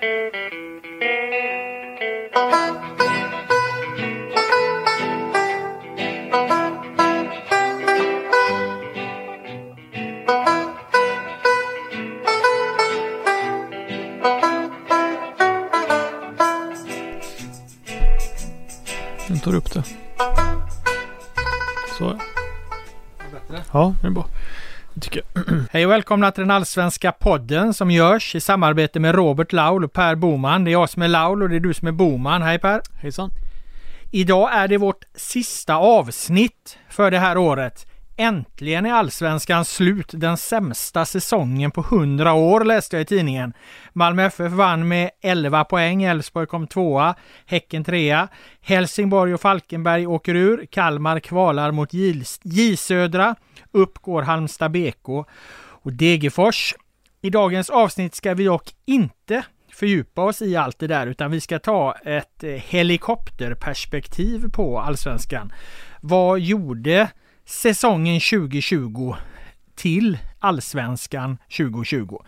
Nu tar upp det. Så. Ja, det är bra. Tycker jag. Hej och välkomna till den allsvenska podden som görs i samarbete med Robert Laul och Per Boman. Det är jag som är Laul och det är du som är Boman. Hej Per! Hejsan. Idag är det vårt sista avsnitt för det här året. Äntligen är allsvenskan slut. Den sämsta säsongen på 100 år läste jag i tidningen. Malmö FF vann med 11 poäng. Elfsborg kom tvåa. Häcken trea. Helsingborg och Falkenberg åker ur. Kalmar kvalar mot J-södra. Upp går Halmstad BK och Degerfors. I dagens avsnitt ska vi dock inte fördjupa oss i allt det där utan vi ska ta ett eh, helikopterperspektiv på allsvenskan. Vad gjorde säsongen 2020 till allsvenskan 2020?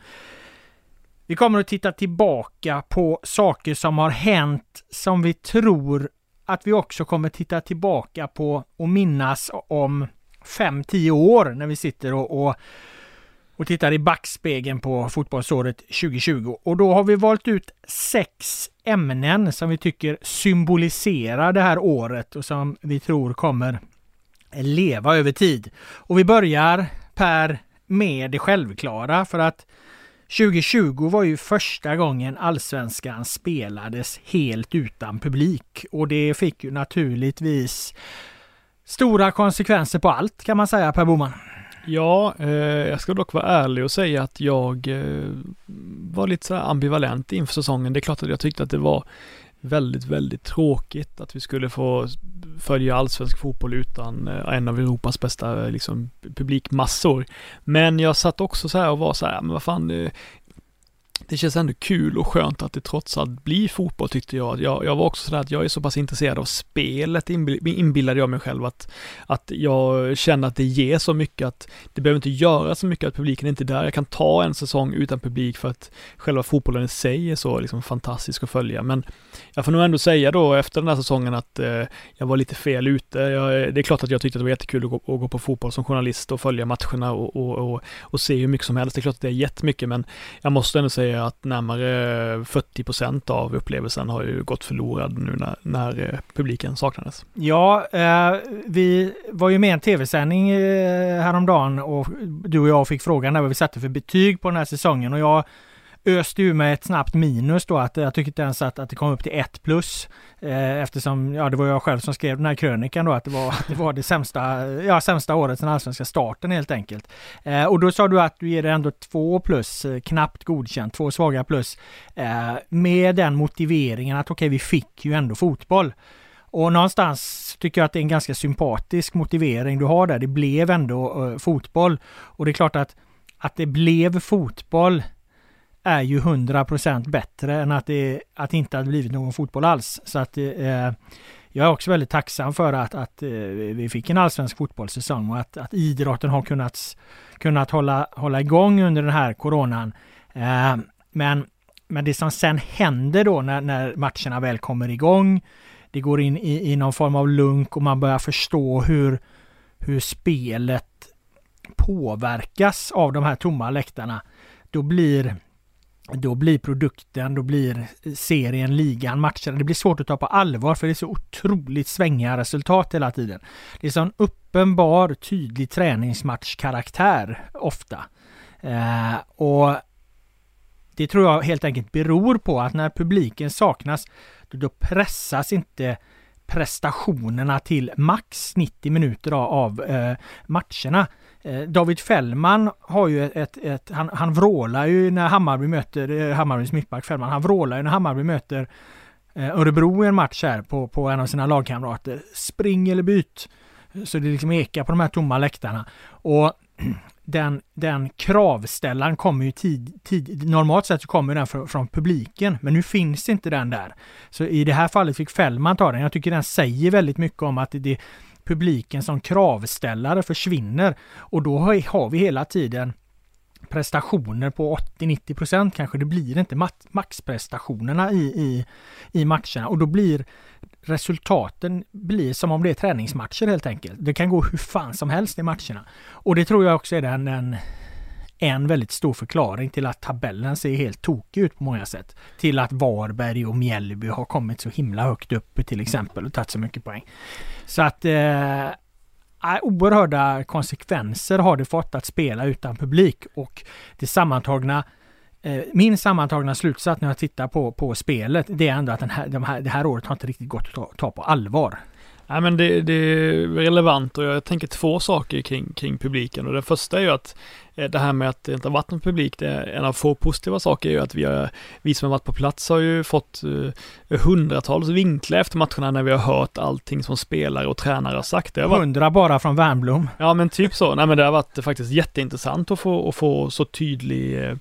Vi kommer att titta tillbaka på saker som har hänt som vi tror att vi också kommer titta tillbaka på och minnas om 5-10 år när vi sitter och, och, och tittar i backspegeln på fotbollsåret 2020. Och då har vi valt ut sex ämnen som vi tycker symboliserar det här året och som vi tror kommer leva över tid. Och vi börjar Per med det självklara för att 2020 var ju första gången allsvenskan spelades helt utan publik och det fick ju naturligtvis stora konsekvenser på allt kan man säga Per Boman. Ja, eh, jag ska dock vara ärlig och säga att jag eh, var lite så ambivalent inför säsongen. Det är klart att jag tyckte att det var väldigt, väldigt tråkigt att vi skulle få följa allsvensk fotboll utan eh, en av Europas bästa liksom, publikmassor. Men jag satt också så här och var så här, men vad fan, eh, det känns ändå kul och skönt att det trots allt blir fotboll tyckte jag. Jag, jag var också sådär att jag är så pass intresserad av spelet inbillade jag mig själv att, att jag känner att det ger så mycket att det behöver inte göra så mycket att publiken är inte är där. Jag kan ta en säsong utan publik för att själva fotbollen i sig är så liksom fantastisk att följa. Men jag får nog ändå säga då efter den här säsongen att eh, jag var lite fel ute. Jag, det är klart att jag tyckte att det var jättekul att gå, att gå på fotboll som journalist och följa matcherna och, och, och, och se hur mycket som helst. Det är klart att det är jättemycket men jag måste ändå säga att närmare 40 procent av upplevelsen har ju gått förlorad nu när, när eh, publiken saknades. Ja, eh, vi var ju med i en tv-sändning eh, häromdagen och du och jag fick frågan där vad vi satte för betyg på den här säsongen och jag öste ur mig ett snabbt minus då att jag tycker inte ens att, att det kom upp till ett plus. Eh, eftersom, ja det var jag själv som skrev den här krönikan då att det var det, var det sämsta, ja, sämsta året sedan allsvenska starten helt enkelt. Eh, och då sa du att du ger det ändå två plus, eh, knappt godkänt, två svaga plus. Eh, med den motiveringen att okej okay, vi fick ju ändå fotboll. Och någonstans tycker jag att det är en ganska sympatisk motivering du har där. Det blev ändå eh, fotboll. Och det är klart att att det blev fotboll är ju 100% bättre än att det att inte hade blivit någon fotboll alls. Så att eh, jag är också väldigt tacksam för att, att eh, vi fick en allsvensk fotbollssäsong och att, att idrotten har kunnat, kunnat hålla, hålla igång under den här coronan. Eh, men, men det som sen händer då när, när matcherna väl kommer igång, det går in i, i någon form av lunk och man börjar förstå hur, hur spelet påverkas av de här tomma läktarna. Då blir då blir produkten, då blir serien, ligan, matcherna. det blir svårt att ta på allvar för det är så otroligt svängiga resultat hela tiden. Det är sån uppenbar, tydlig träningsmatchkaraktär ofta. Eh, och det tror jag helt enkelt beror på att när publiken saknas, då, då pressas inte prestationerna till max 90 minuter av, av eh, matcherna. Eh, David Fällman har ju ett, ett, ett, han, han vrålar ju när Hammarby möter, eh, Hammarbys mittback Fällman, han vrålar ju när Hammarby möter eh, Örebro i en match här på, på en av sina lagkamrater. Spring eller byt! Så det liksom ekar på de här tomma läktarna. Och den, den kravställaren kommer ju tid, tid normalt sett så kommer den från, från, publiken, men nu finns inte den där. Så i det här fallet fick Fällman ta den. Jag tycker den säger väldigt mycket om att det, publiken som kravställare försvinner och då har vi hela tiden prestationer på 80-90 procent kanske. Det blir inte maxprestationerna i, i, i matcherna och då blir resultaten blir som om det är träningsmatcher helt enkelt. Det kan gå hur fan som helst i matcherna. Och det tror jag också är den, den en väldigt stor förklaring till att tabellen ser helt tokig ut på många sätt. Till att Varberg och Mjällby har kommit så himla högt upp till exempel och tagit så mycket poäng. Så att eh, oerhörda konsekvenser har det fått att spela utan publik och det sammantagna eh, min sammantagna slutsats när jag tittar på, på spelet, det är ändå att den här, de här, det här året har inte riktigt gått att ta, ta på allvar. Nej men det, det, är relevant och jag tänker två saker kring, kring publiken och det första är ju att eh, det här med att det inte har varit någon publik, det är en av få positiva saker är ju att vi, har, vi som har varit på plats har ju fått uh, hundratals vinklar efter matcherna när vi har hört allting som spelare och tränare har sagt. Det har varit, Hundra bara från Värnblom. Ja men typ så. Nej men det har varit faktiskt jätteintressant att få, att få så tydlig uh,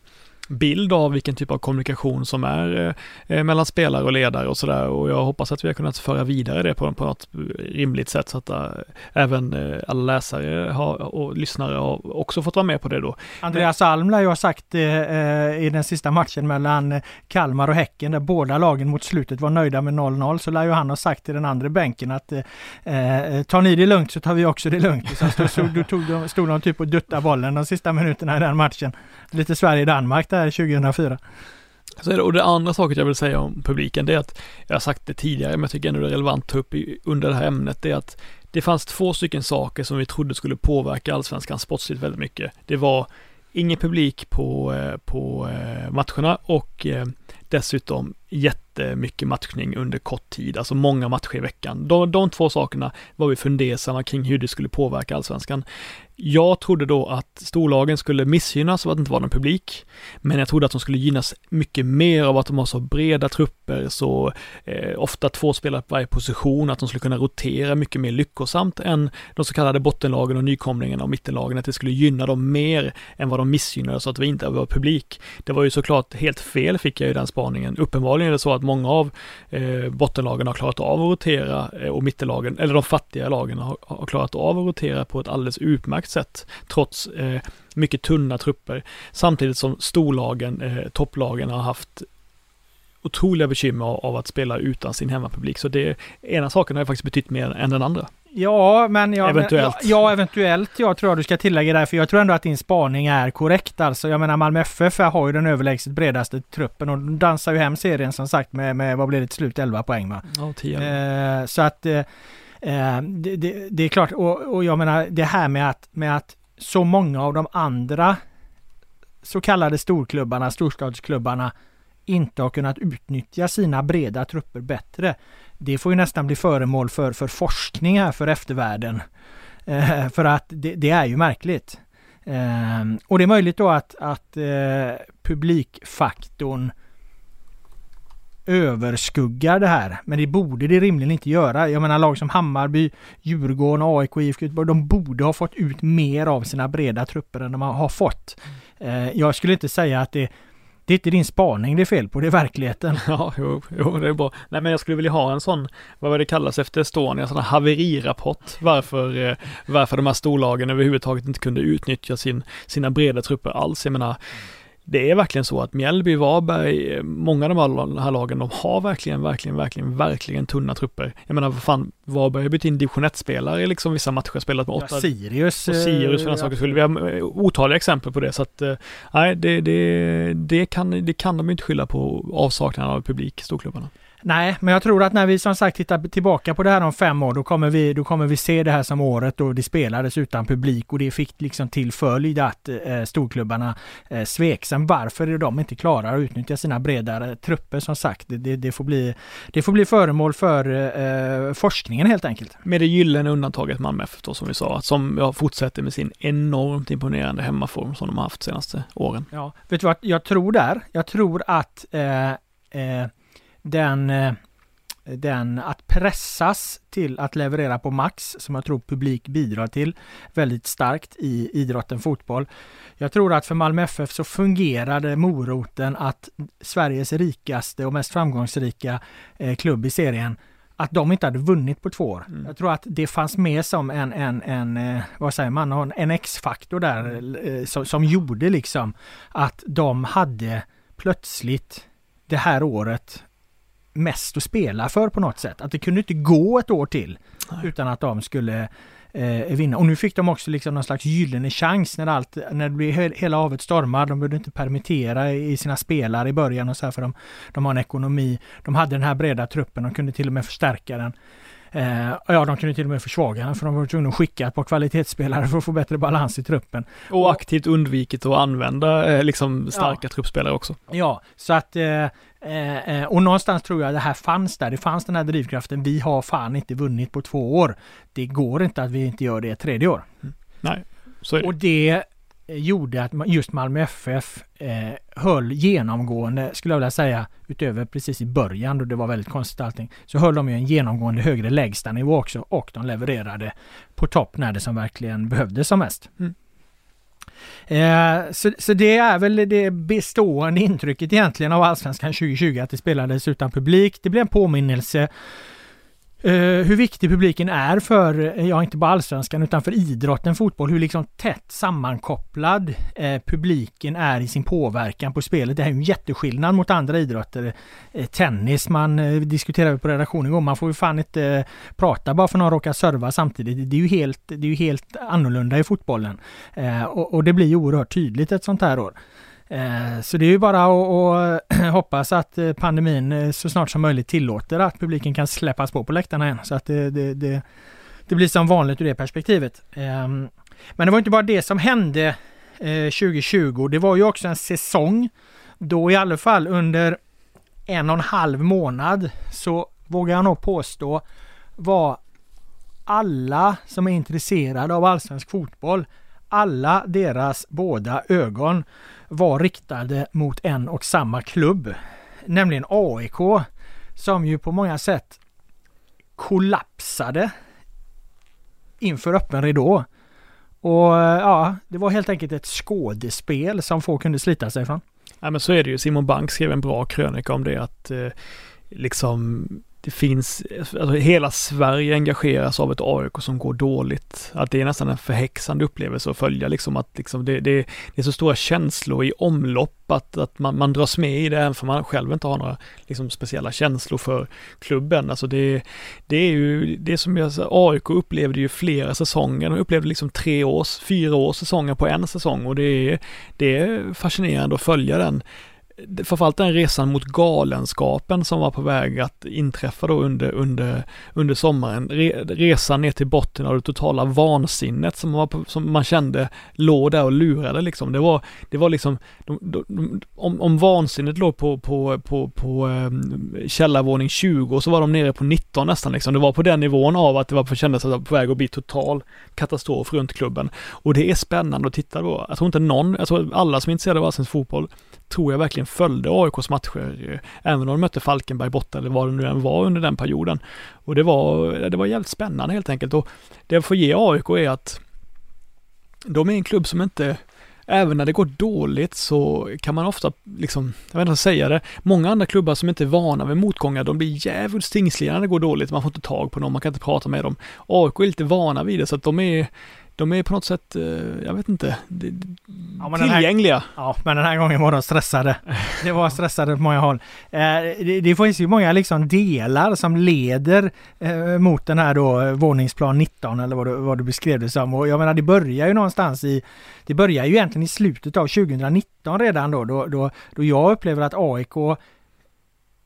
bild av vilken typ av kommunikation som är eh, eh, mellan spelare och ledare och sådär och jag hoppas att vi har kunnat föra vidare det på, på något rimligt sätt så att äh, även äh, alla läsare har, och lyssnare har också fått vara med på det då. Andreas Alm lär ju ha sagt äh, i den sista matchen mellan Kalmar och Häcken där båda lagen mot slutet var nöjda med 0-0 så lär ju han ha sagt till den andra bänken att tar ni det lugnt så tar vi också det lugnt. Så stod, stod, stod, stod de typ och duttade bollen de sista minuterna i den matchen. Lite Sverige-Danmark där 2004. Så det, och det andra saket jag vill säga om publiken, det är att, jag har sagt det tidigare, men jag tycker ändå det är relevant att ta upp i, under det här ämnet, det är att det fanns två stycken saker som vi trodde skulle påverka allsvenskan sportsligt väldigt mycket. Det var ingen publik på, eh, på eh, matcherna och eh, dessutom jättemycket matchning under kort tid, alltså många matcher i veckan. De, de två sakerna var vi fundersamma kring hur det skulle påverka allsvenskan. Jag trodde då att storlagen skulle missgynnas av att det inte var någon publik, men jag trodde att de skulle gynnas mycket mer av att de har så breda trupper, så eh, ofta två spelare på varje position, att de skulle kunna rotera mycket mer lyckosamt än de så kallade bottenlagen och nykomlingarna och mittenlagen, att det skulle gynna dem mer än vad de missgynnade så att vi inte var publik. Det var ju såklart helt fel, fick jag ju den spaningen. Uppenbarligen är det så att många av eh, bottenlagen har klarat av att rotera eh, och mittenlagen, eller de fattiga lagen har, har klarat av att rotera på ett alldeles utmärkt sätt, trots eh, mycket tunna trupper. Samtidigt som storlagen, eh, topplagen har haft otroliga bekymmer av att spela utan sin hemmapublik. Så det ena saken har faktiskt betytt mer än den andra. Ja, men jag, eventuellt. Ja, ja, eventuellt. Jag tror du ska tillägga där, för jag tror ändå att din spaning är korrekt. Alltså, jag menar Malmö FF har ju den överlägset bredaste truppen och de dansar ju hem serien som sagt med, med vad blir det till slut, 11 poäng va? Ja, 10. Eh, så att eh, Eh, det, det, det, är klart, och, och jag menar det här med att, med att så många av de andra så kallade storklubbarna, storstadsklubbarna, inte har kunnat utnyttja sina breda trupper bättre. Det får ju nästan bli föremål för, för forskning här för eftervärlden. Eh, för att det, det, är ju märkligt. Eh, och det är möjligt då att, att eh, publikfaktorn överskuggar det här. Men det borde det rimligen inte göra. Jag menar lag som Hammarby, Djurgården, AIK, IFK Göteborg, de borde ha fått ut mer av sina breda trupper än de har fått. Eh, jag skulle inte säga att det det är inte din spaning det är fel på, det är verkligheten. Ja, jo, jo, det är bra. Nej, men jag skulle vilja ha en sån, vad var det kallas efter Estonia, en sån här haverirapport. Varför, eh, varför de här storlagen överhuvudtaget inte kunde utnyttja sin, sina breda trupper alls. Jag menar, det är verkligen så att Mjällby, Varberg, många av de här lagen, de har verkligen, verkligen, verkligen, verkligen tunna trupper. Jag menar, vad fan, Varberg har bytt in division 1-spelare i liksom vissa matcher, spelat med åtta. Ja, Sirius. Och Sirius för den ja. sakens skull. Vi har eh, otaliga exempel på det, så att eh, nej, det, det, det, kan, det kan de inte skylla på avsaknaden av publik, storklubbarna. Nej, men jag tror att när vi som sagt tittar tillbaka på det här om fem år, då kommer vi, då kommer vi se det här som året då det spelades utan publik och det fick liksom till följd att eh, storklubbarna eh, svek. Sen varför är de inte klarar att utnyttja sina bredare trupper som sagt, det, det, får, bli, det får bli föremål för eh, forskningen helt enkelt. Med det gyllene undantaget Malmö FF då som vi sa, som ja, fortsätter med sin enormt imponerande hemmaform som de har haft senaste åren. Ja, vet du vad jag tror där? Jag tror att eh, eh, den, eh, den att pressas till att leverera på max, som jag tror publik bidrar till väldigt starkt i idrotten fotboll. Jag tror att för Malmö FF så fungerade moroten att Sveriges rikaste och mest framgångsrika eh, klubb i serien att de inte hade vunnit på två år. Mm. Jag tror att det fanns med som en, en, en eh, vad säger man, en X-faktor där eh, som, som gjorde liksom att de hade plötsligt det här året mest att spela för på något sätt. Att det kunde inte gå ett år till Nej. utan att de skulle eh, vinna. Och nu fick de också liksom någon slags gyllene chans när, allt, när det blev he hela havet stormar. De behövde inte permittera i sina spelare i början och så här för de, de har en ekonomi. De hade den här breda truppen, de kunde till och med förstärka den. Eh, ja, de kunde till och med försvaga den för de var tvungna att skicka ett par kvalitetsspelare för att få bättre balans i truppen. Och aktivt undvikit att använda eh, liksom starka Ja. truppspelare också. Ja, så att eh, eh, eh, och någonstans tror jag det här fanns där. Det fanns den här drivkraften. Vi har fan inte vunnit på två år. Det går inte att vi inte gör det ett tredje år. Nej, så är det. Och det eh, gjorde att just Malmö FF eh, höll genomgående, skulle jag vilja säga, utöver precis i början då det var väldigt konstigt allting, så höll de ju en genomgående högre lägsta nivå också och de levererade på topp när det som verkligen behövdes som mest. Mm. Eh, så, så det är väl det bestående intrycket egentligen av Allsvenskan 2020 att det spelades utan publik. Det blev en påminnelse Eh, hur viktig publiken är för, eh, ja inte bara allsvenskan utan för idrotten fotboll, hur liksom tätt sammankopplad eh, publiken är i sin påverkan på spelet. Det här är ju en jätteskillnad mot andra idrotter. Eh, tennis, man eh, diskuterade på redaktionen igår, man får ju fan inte eh, prata bara för att någon råkar serva samtidigt. Det är ju helt, det är ju helt annorlunda i fotbollen. Eh, och, och det blir ju oerhört tydligt ett sånt här år. Eh, så det är ju bara att att hoppas att eh, pandemin eh, så snart som möjligt tillåter att publiken kan släppas på på läktarna igen. Så att det, det, det, det blir som vanligt ur det perspektivet. Ehm, men det var inte bara det som hände 2020. Det var ju också en säsong då i alla fall under en och en halv månad så vågar jag nog påstå var alla som är intresserade av allsvensk fotboll, alla deras båda ögon var riktade mot en och samma klubb, nämligen AIK, som ju på många sätt kollapsade inför öppen ridå. Och ja, det var helt enkelt ett skådespel som få kunde slita sig från. Ja men så är det ju. Simon Bank skrev en bra krönika om det att eh, liksom det finns, alltså hela Sverige engageras av ett AIK som går dåligt. Att det är nästan en förhäxande upplevelse att följa liksom att liksom det, det, det är så stora känslor i omlopp att, att man, man dras med i det även för man själv inte har några liksom speciella känslor för klubben. Alltså det, det är ju, det är som jag sa, AIK upplevde ju flera säsonger. De upplevde liksom tre års, fyra års säsonger på en säsong och det är, det är fascinerande att följa den framförallt den resan mot galenskapen som var på väg att inträffa då under, under, under sommaren. Re, resan ner till botten av det totala vansinnet som, var på, som man kände låg där och lurade liksom. Det var, det var liksom, de, de, de, om, om vansinnet låg på, på, på, på um, källarvåning 20 så var de nere på 19 nästan liksom. Det var på den nivån av att det var på, kändes att det var på väg att bli total katastrof runt klubben. Och det är spännande att titta på. Jag tror inte någon, jag tror alla som är intresserade av allsvensk fotboll tror jag verkligen följde AIKs matcher, eh, även om de mötte Falkenberg borta eller vad det nu än var under den perioden. Och det var, eh, det var jävligt spännande helt enkelt. Och det jag får ge AIK är att de är en klubb som inte, även när det går dåligt så kan man ofta liksom, jag vet inte vad säga det, många andra klubbar som inte är vana vid motgångar, de blir jävligt stingsliga när det går dåligt, man får inte tag på någon, man kan inte prata med dem. AIK är lite vana vid det så att de är de är på något sätt, jag vet inte, Ja, den här- tillgängliga. Ja, men den här gången var de stressade. Det var stressade på många håll. Eh, det, det finns ju många liksom delar som leder eh, mot den här då eh, våningsplan 19 eller vad du, vad du beskrev det som. Och jag menar det börjar ju någonstans i, det börjar ju egentligen i slutet av 2019 redan då, då, då, då jag upplever att AIK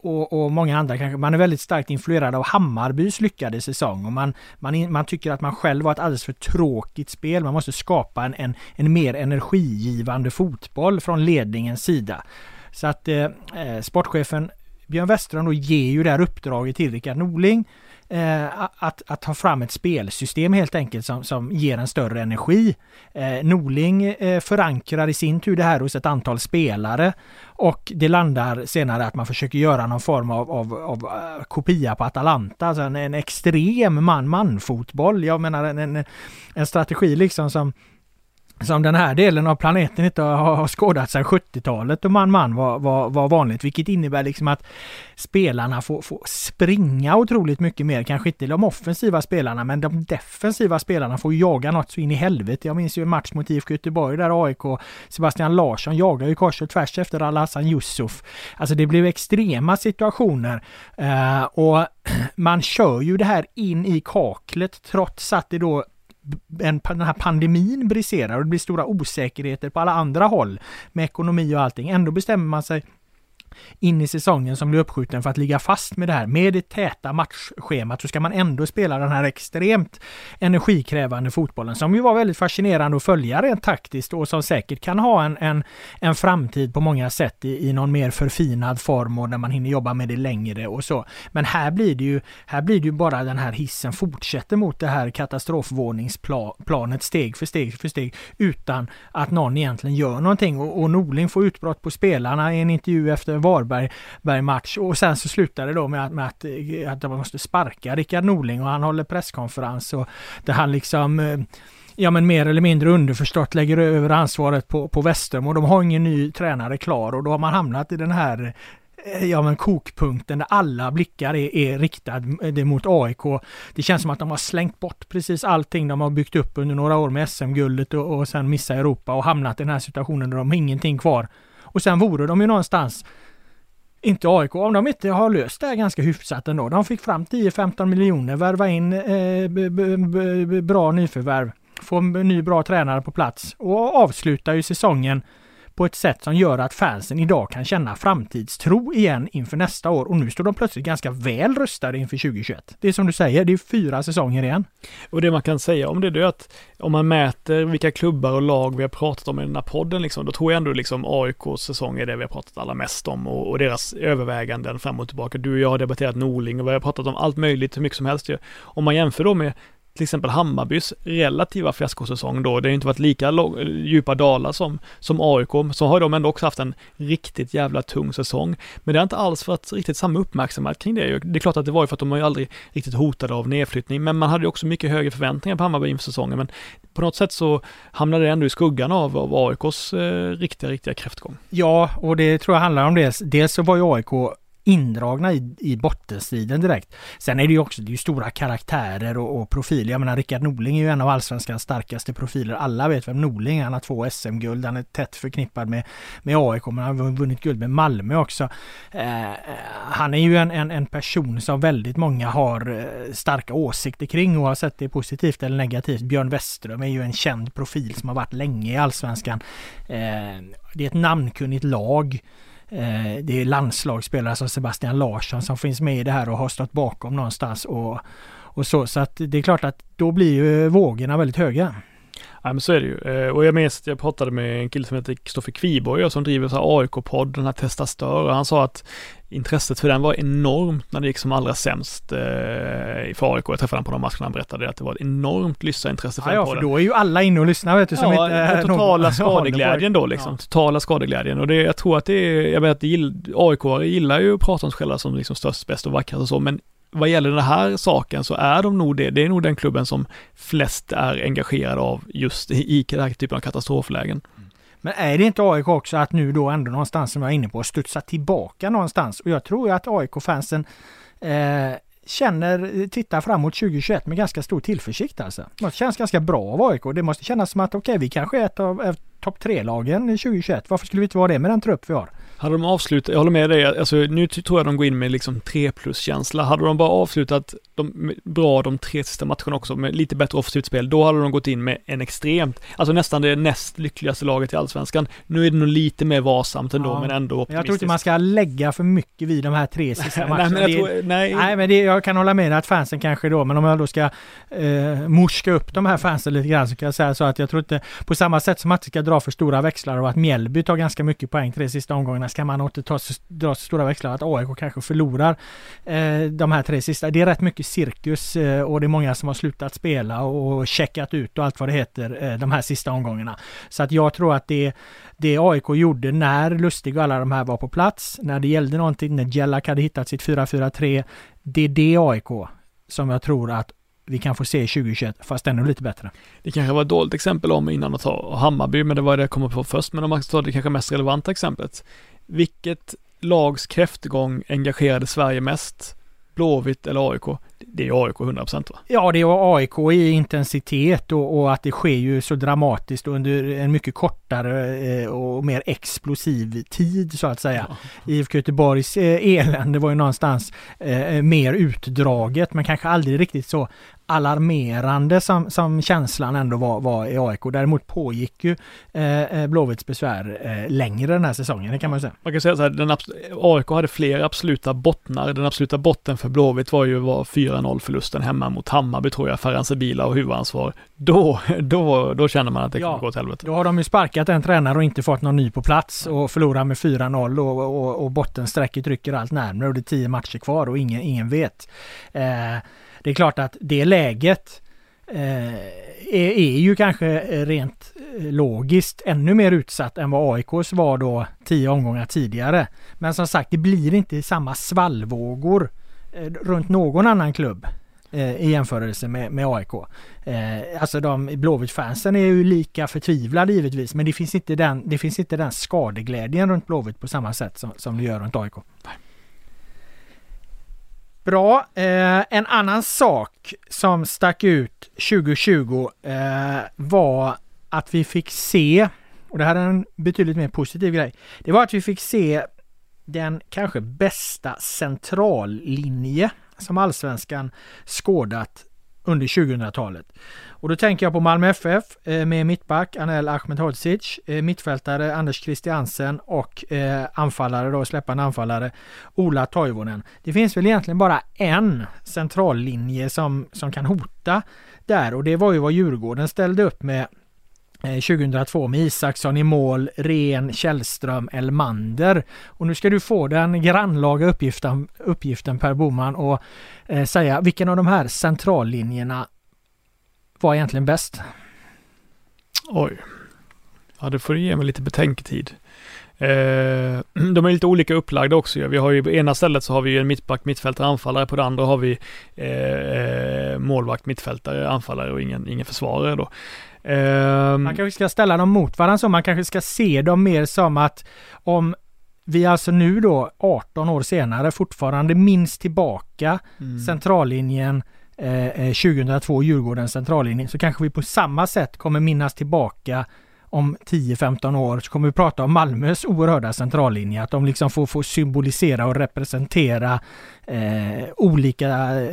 och, och många andra kanske, man är väldigt starkt influerad av Hammarbys lyckade säsong och man, man, in- man tycker att man själv har ett alldeles för tråkigt spel. Man måste skapa en, en, en mer energigivande fotboll från ledningens sida. Så att eh, eh sportchefen Björn Westerholm då ger ju det här uppdraget till Rickard Norling eh, att, att ta fram ett spelsystem helt enkelt som, som ger en större energi. Eh, Norling eh, förankrar i sin tur det här hos ett antal spelare och det landar senare att man försöker göra någon form av, av, av eh, kopia på Atalanta, alltså en, en extrem man-man-fotboll. Jag menar en, en, en strategi liksom som som den här delen av planeten inte har, skådat sedan 70-talet och man-man var, var, var vanligt, vilket innebär liksom att spelarna får, får springa otroligt mycket mer, kanske inte de offensiva spelarna, men de defensiva spelarna får jaga något så in i helvete. Jag minns ju en match mot IFK Göteborg där AIK, Sebastian Larsson jagar ju kors och tvärs efter Al-Hassan Yusuf. Alltså det blev extrema situationer uh, och man kör ju det här in i kaklet trots att det då en, den här pandemin briserar och det blir stora osäkerheter på alla andra håll med ekonomi och allting. Ändå bestämmer man sig in i säsongen som blir uppskjuten för att ligga fast med det här. Med det täta matchschemat så ska man ändå spela den här extremt energikrävande fotbollen som ju var väldigt fascinerande att följa rent taktiskt och som säkert kan ha en, en, en framtid på många sätt i, i någon mer förfinad form och när man hinner jobba med det längre och så. Men här blir det ju, här blir det ju bara den här hissen fortsätter mot det här katastrofvåningsplanet steg för steg för steg utan att någon egentligen gör någonting och, och Norling får utbrott på spelarna i en intervju efter Varberg-match och sen så slutar det då med att, med att, eh, att de måste sparka Rickard Norling och han håller presskonferens och där han liksom eh, ja men mer eller mindre underförstått lägger över ansvaret på, på Western och de har ingen ny tränare klar och då har man hamnat i den här eh, ja men kokpunkten där alla blickar är, är riktade mot AIK. Det känns som att de har slängt bort precis allting de har byggt upp under några år med SM-guldet och, och sen missa Europa och hamnat i den här situationen där de har ingenting kvar. Och sen vore de ju någonstans inte AIK, om de inte har löst det här ganska hyfsat ändå. De fick fram 10-15 miljoner, värva in eh, bra nyförvärv, få en ny bra tränare på plats och avslutar ju säsongen på ett sätt som gör att fansen idag kan känna framtidstro igen inför nästa år och nu står de plötsligt ganska väl rustade inför 2021. Det är som du säger, det är fyra säsonger igen. Och det man kan säga om det är att om man mäter vilka klubbar och lag vi har pratat om i den här podden, liksom, då tror jag ändå liksom AIKs säsong är det vi har pratat allra mest om och, och deras överväganden fram och tillbaka. Du och jag har debatterat Norling och vi har pratat om allt möjligt hur mycket som helst. Om man jämför då med till exempel Hammarbys relativa fiaskosäsong då, det har inte varit lika eh, djupa dalar som, som AIK, så har de ändå också haft en riktigt jävla tung säsong. Men det har inte alls varit riktigt samma uppmärksamhet kring det. Det är klart att det var ju för att de har ju aldrig riktigt hotade av nedflyttning, men man hade ju också mycket högre förväntningar på Hammarby inför säsongen, men på något sätt så hamnade det ändå i skuggan av, av AIKs eh, riktiga, riktiga kräftgång. Ja, och det tror jag handlar om det. Dels så var ju AIK indragna i, i bottenstriden direkt. Sen är det ju också det är ju stora karaktärer och, och profiler. Jag menar Rickard Norling är ju en av allsvenskans starkaste profiler. Alla vet vem Norling är. Han har två SM-guld. Han är tätt förknippad med, med AIK men han har vunnit guld med Malmö också. Eh, eh, han är ju en, en, en, person som väldigt många har eh, starka åsikter kring oavsett det är positivt eller negativt. Björn Westerum är ju en känd profil som har varit länge i allsvenskan. Eh, det är ett namnkunnigt lag. Eh, det är landslagsspelare som Sebastian Larsson som finns med i det här och har stått bakom någonstans och, och så. Så att det är klart att då blir ju vågorna väldigt höga. Ja men så är det ju. Eh, och jag minns att jag pratade med en kille som heter Kristoffer Kviborg som driver så AIK-podd, den här Testa Stör. Och han sa att intresset för den var enormt när det gick som allra sämst eh, för AIK. Jag träffade honom på de matcherna han berättade att det var ett enormt lyssnarintresse för ja, den ja, för då är ju alla inne och lyssnar vet du. Som ja, inte, totala skadeglädjen då liksom. Ja. Totala skadeglädjen. Och det, jag tror att det är, jag vet att AIK gillar ju att prata om sig själva som liksom störst, bäst och vackrast och så, men vad gäller den här saken så är de nog det. Det är nog den klubben som flest är engagerade av just i, den här typen av katastroflägen. Men är det inte AIK också att nu då ändå någonstans som jag är inne på studsa tillbaka någonstans? Och jag tror ju att AIK-fansen eh, känner, tittar framåt 2021 med ganska stor tillförsikt alltså. Det känns ganska bra av AIK. Det måste kännas som att okej, okay, vi kanske är ett av topp tre-lagen 2021. Varför skulle vi inte vara det med den trupp vi har? Hade de avslutat, jag håller med dig, alltså nu tror jag de går in med liksom 3 plus känsla. Hade de bara avslutat de, bra de tre sista matcherna också med lite bättre offensivt spel, då hade de gått in med en extremt, alltså nästan det näst lyckligaste laget i allsvenskan. Nu är det nog lite mer varsamt ändå, ja, men ändå optimistiskt. Jag tror inte man ska lägga för mycket vid de här tre sista matcherna. nej, men jag tror, nej. nej, men det, jag kan hålla med att fansen kanske då, men om jag då ska eh, morska upp de här fansen lite grann så kan jag säga så att jag tror inte, på samma sätt som att det ska dra för stora växlar och att Mjällby tar ganska mycket poäng tre sista omgångarna ska man inte ta, dra stora växlar att AIK kanske förlorar eh, de här tre sista. Det är rätt mycket cirkus eh, och det är många som har slutat spela och checkat ut och allt vad det heter eh, de här sista omgångarna. Så att jag tror att det, det AIK gjorde när Lustig och alla de här var på plats, när det gällde någonting, när Jellak hade hittat sitt 4-4-3, det är det AIK som jag tror att vi kan få se 2021, fast ännu lite bättre. Det kanske var ett dåligt exempel om innan att ta Hammarby, men det var det jag kom på först. Men om man tar det kanske mest relevanta exemplet. Vilket lags kräftgång engagerade Sverige mest? Blåvitt eller AIK? Det är AIK 100% va? Ja, det är AIK i intensitet och, och, att det sker ju så dramatiskt under en mycket kortare eh, och mer explosiv tid så att säga. Ja. IFK Göteborgs eh, elände var ju någonstans eh, mer utdraget men kanske aldrig riktigt så alarmerande som, som känslan ändå var, var i AIK. Däremot pågick ju eh, Blåvitts besvär eh, längre den här säsongen, det kan man säga. Man kan säga så här, AIK hade fler absoluta bottnar. Den absoluta botten för Blåvitt var ju var 4-0 förlusten hemma mot Hammarby tror jag, Ferhan Sebila och huvudansvar. Då, då, då känner man att det kommer gå åt helvete. Då har de ju sparkat en tränare och inte fått någon ny på plats och förlorar med 4-0 och, och, och bottensträcket rycker allt närmare och det är tio matcher kvar och ingen, ingen vet. Eh, det är klart att det läget eh, är, är, ju kanske rent logiskt ännu mer utsatt än vad AIKs var då tio omgångar tidigare. Men som sagt, det blir inte samma svallvågor runt någon annan klubb eh, i jämförelse med, med AIK. Eh, alltså de Blåvitt-fansen är ju lika förtvivlade givetvis, men det finns inte den, det finns inte den skadeglädjen runt Blåvitt på samma sätt som, som det gör runt AIK. Bra. Eh, en annan sak som stack ut 2020 eh, var att vi fick se, och det här är en betydligt mer positiv grej, det var att vi fick se den kanske bästa centrallinje som allsvenskan skådat under 2000-talet. Och då tänker jag på Malmö FF eh, med mittback Anel Ahmedhodzic, eh, mittfältare Anders Christiansen och eh, anfallare då, släppande anfallare Ola Toivonen. Det finns väl egentligen bara en centrallinje som, som kan hota där och det var ju vad Djurgården ställde upp med Eh, 2002 med Isaksson i mål, Ren, Källström, Elmander. Och nu ska du få den grannlaga uppgiften, uppgiften Per Boman och eh, säga vilken av de här centrallinjerna var egentligen bäst? Oj. Ja, det får du ge mig lite betänketid. Eh, de är lite olika upplagda också. Vi har ju på ena stället så har vi en mittback, mittfältare, anfallare. På det andra har vi eh, eh målvakt, mittfältare, anfallare och ingen, ingen försvarare då. Eh, man kanske ska ställa dem mot varandra så. Man kanske ska se dem mer som att om vi alltså nu då 18 år senare fortfarande minns tillbaka mm. centrallinjen eh, 2002, eh, Djurgårdens centrallinje, så kanske vi på samma sätt kommer minnas tillbaka om 10-15 år så kommer vi prata om Malmös oerhörda centrallinje. Att de liksom får, får symbolisera och representera eh, olika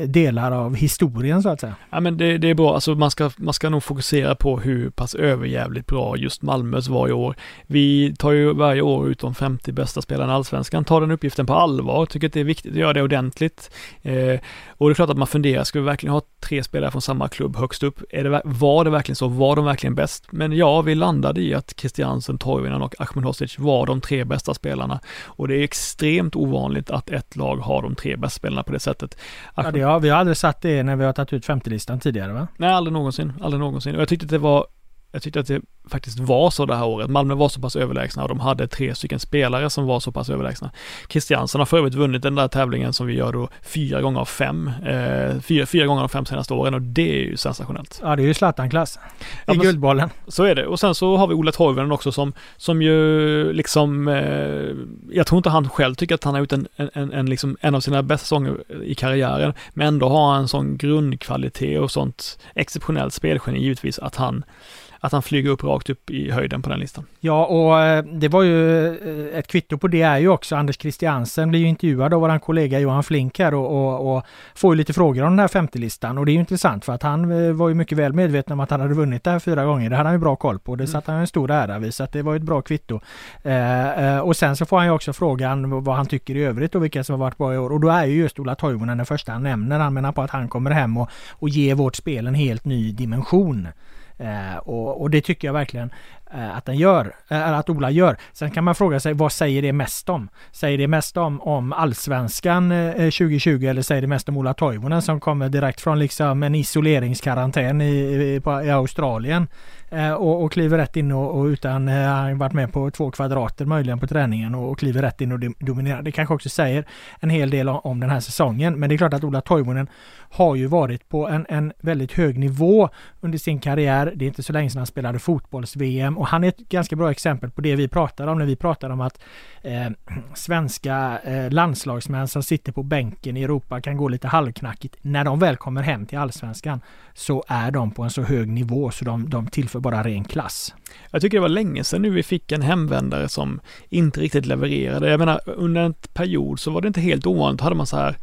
delar av historien så att säga. Ja men det, det, är bra, alltså man ska, man ska nog fokusera på hur pass överjävligt bra just Malmös var i år. Vi tar ju varje år ut de 50 bästa spelarna i Allsvenskan, tar den uppgiften på allvar, tycker att det är viktigt att göra det ordentligt. Eh, och det är klart att man funderar, ska vi verkligen ha tre spelare från samma klubb högst upp? Är det, var det verkligen så? Var de verkligen bäst? Men ja, vi landade i att Christiansen, Toivonen och Ahmedhodzic var de tre bästa spelarna. Och det är extremt ovanligt att ett lag har de tre bästa spelarna på det sättet. Ja, det har, vi har aldrig satt det när vi har tagit ut 50-listan tidigare va? Nej, aldrig någonsin. Aldrig någonsin. Och jag tyckte att det var jag tyckte att det faktiskt var så det här året. Malmö var så pass överlägsna och de hade tre stycken spelare som var så pass överlägsna. Christiansen har för övrigt vunnit den där tävlingen som vi gör då fyra gånger av fem. Eh, fyra, fyra gånger av fem senaste åren och det är ju sensationellt. Ja, det är ju Zlatan-klass i ja, Guldbollen. Så är det. Och sen så har vi Ola Toivonen också som, som ju liksom, eh, jag tror inte han själv tycker att han har gjort en, en, en, liksom, en av sina bästa säsonger i karriären, men ändå har han en sån grundkvalitet och sånt exceptionellt spelgeni givetvis att han att han flyger upp rakt upp i höjden på den listan. Ja, och eh, det var ju eh, ett kvitto på det är ju också Anders Christiansen blir ju intervjuad av vår kollega Johan Flink här och, och, och får ju lite frågor om den här 50-listan och det är ju intressant för att han eh, var ju mycket väl medveten om att han hade vunnit det här fyra gånger. Det hade han ju bra koll på. Det mm. satte han en stor ära vid så att det var ett bra kvitto. Eh, och sen så får han ju också frågan vad han tycker i övrigt och vilka som har varit bra i år och då är ju just Ola Toivonen den första han nämner. Han menar på att han kommer hem och, och ger vårt spel en helt ny dimension. Eh, och, och, det tycker jag verkligen. Eh, att den gör, eller att Ola gör. Sen kan man fråga sig vad säger det mest om? Säger det mest om, om allsvenskan eh, 2020 eller säger det mest om Ola Toivonen som kommer direkt från liksom en isoleringskarantän i, i, i Australien och, och kliver rätt in och, och utan, eh, han varit med på två kvadrater möjligen på träningen och, och kliver rätt in och dominerar. Det kanske också säger en hel del om, om den här säsongen. Men det är klart att Ola Toivonen har ju varit på en, en väldigt hög nivå under sin karriär. Det är inte så länge sedan han spelade fotbolls-VM och han är ett ganska bra exempel på det vi pratar om när vi pratar om att eh, svenska eh, landslagsmän som sitter på bänken i Europa kan gå lite halvknackigt. När de väl kommer hem till allsvenskan så är de på en så hög nivå så de, de tillför bara ren klass. Jag tycker det var länge sedan nu vi fick en hemvändare som inte riktigt levererade. Jag menar under en period så var det inte helt ovanligt, hade man så här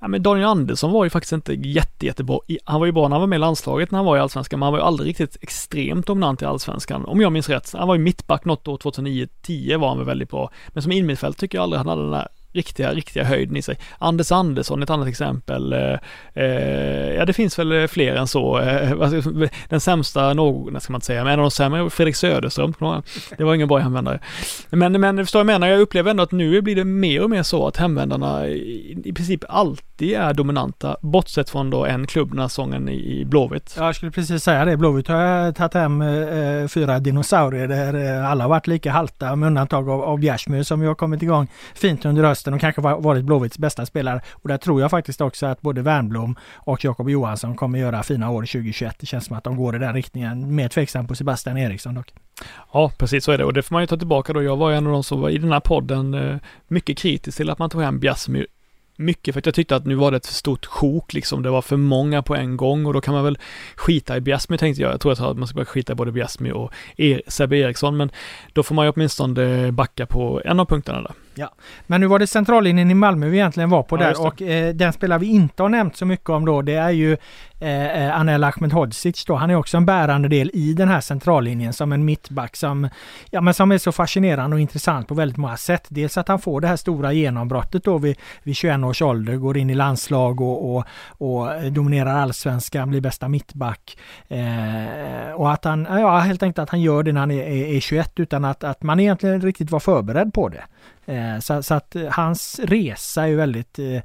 Ja men Daniel Andersson var ju faktiskt inte jätte, jättebra. Han var ju bra när han var med i landslaget när han var i allsvenskan, men han var ju aldrig riktigt extremt dominant i allsvenskan. Om jag minns rätt. Han var ju mittback något år, 2009-10 var han väl väldigt bra. Men som innermittfält tycker jag aldrig han hade den där riktiga, riktiga höjden i sig. Anders Andersson, ett annat exempel. Eh, eh, ja, det finns väl eh, fler än så. Eh, alltså, den sämsta, någon, ska man inte säga, men en av de sämre, Fredrik Söderström. Det var ingen bra hemvändare. Men, men förstår jag menar, jag upplever ändå att nu blir det mer och mer så att hemvändarna i, i princip alltid är dominanta, bortsett från då en klubb den här säsongen i, i Blåvitt. Ja, jag skulle precis säga det. Blåvitt har tagit hem eh, fyra dinosaurier där eh, alla varit lika halta med undantag av, av Bjärsmyr som ju har kommit igång fint under hösten hösten och kanske varit Blåvitts bästa spelare. Och där tror jag faktiskt också att både Wernbloom och Jakob Johansson kommer göra fina år 2021. Det känns som att de går i den riktningen. Mer tveksam på Sebastian Eriksson dock. Ja, precis så är det och det får man ju ta tillbaka då. Jag var en av de som var i den här podden eh, mycket kritisk till att man tog hem Bjärsmyr mycket för att jag tyckte att nu var det ett för stort sjok liksom. Det var för många på en gång och då kan man väl skita i Bjäsmy tänkte jag. Jag tror att man ska börja skita i både Bjäsmy och er, Sebbe Eriksson men då får man ju åtminstone backa på en av punkterna där. Ja, men nu var det centrallinjen i Malmö vi egentligen var på ja, där och eh, den spelare vi inte har nämnt så mycket om då. Det är ju Eh, eh, Anel Ahmedhodzic då. Han är också en bärande del i den här centrallinjen som en mittback som, ja, men som är så fascinerande och intressant på väldigt många sätt. Dels att han får det här stora genombrottet då vid, vid 21 års ålder, går in i landslag och, och, och dominerar allsvenskan, blir bästa mittback. Eh, och att han, ja helt enkelt att han gör det när han är, är, är 21 utan att, att man egentligen riktigt var förberedd på det. Eh, så, så, att hans resa är väldigt eh,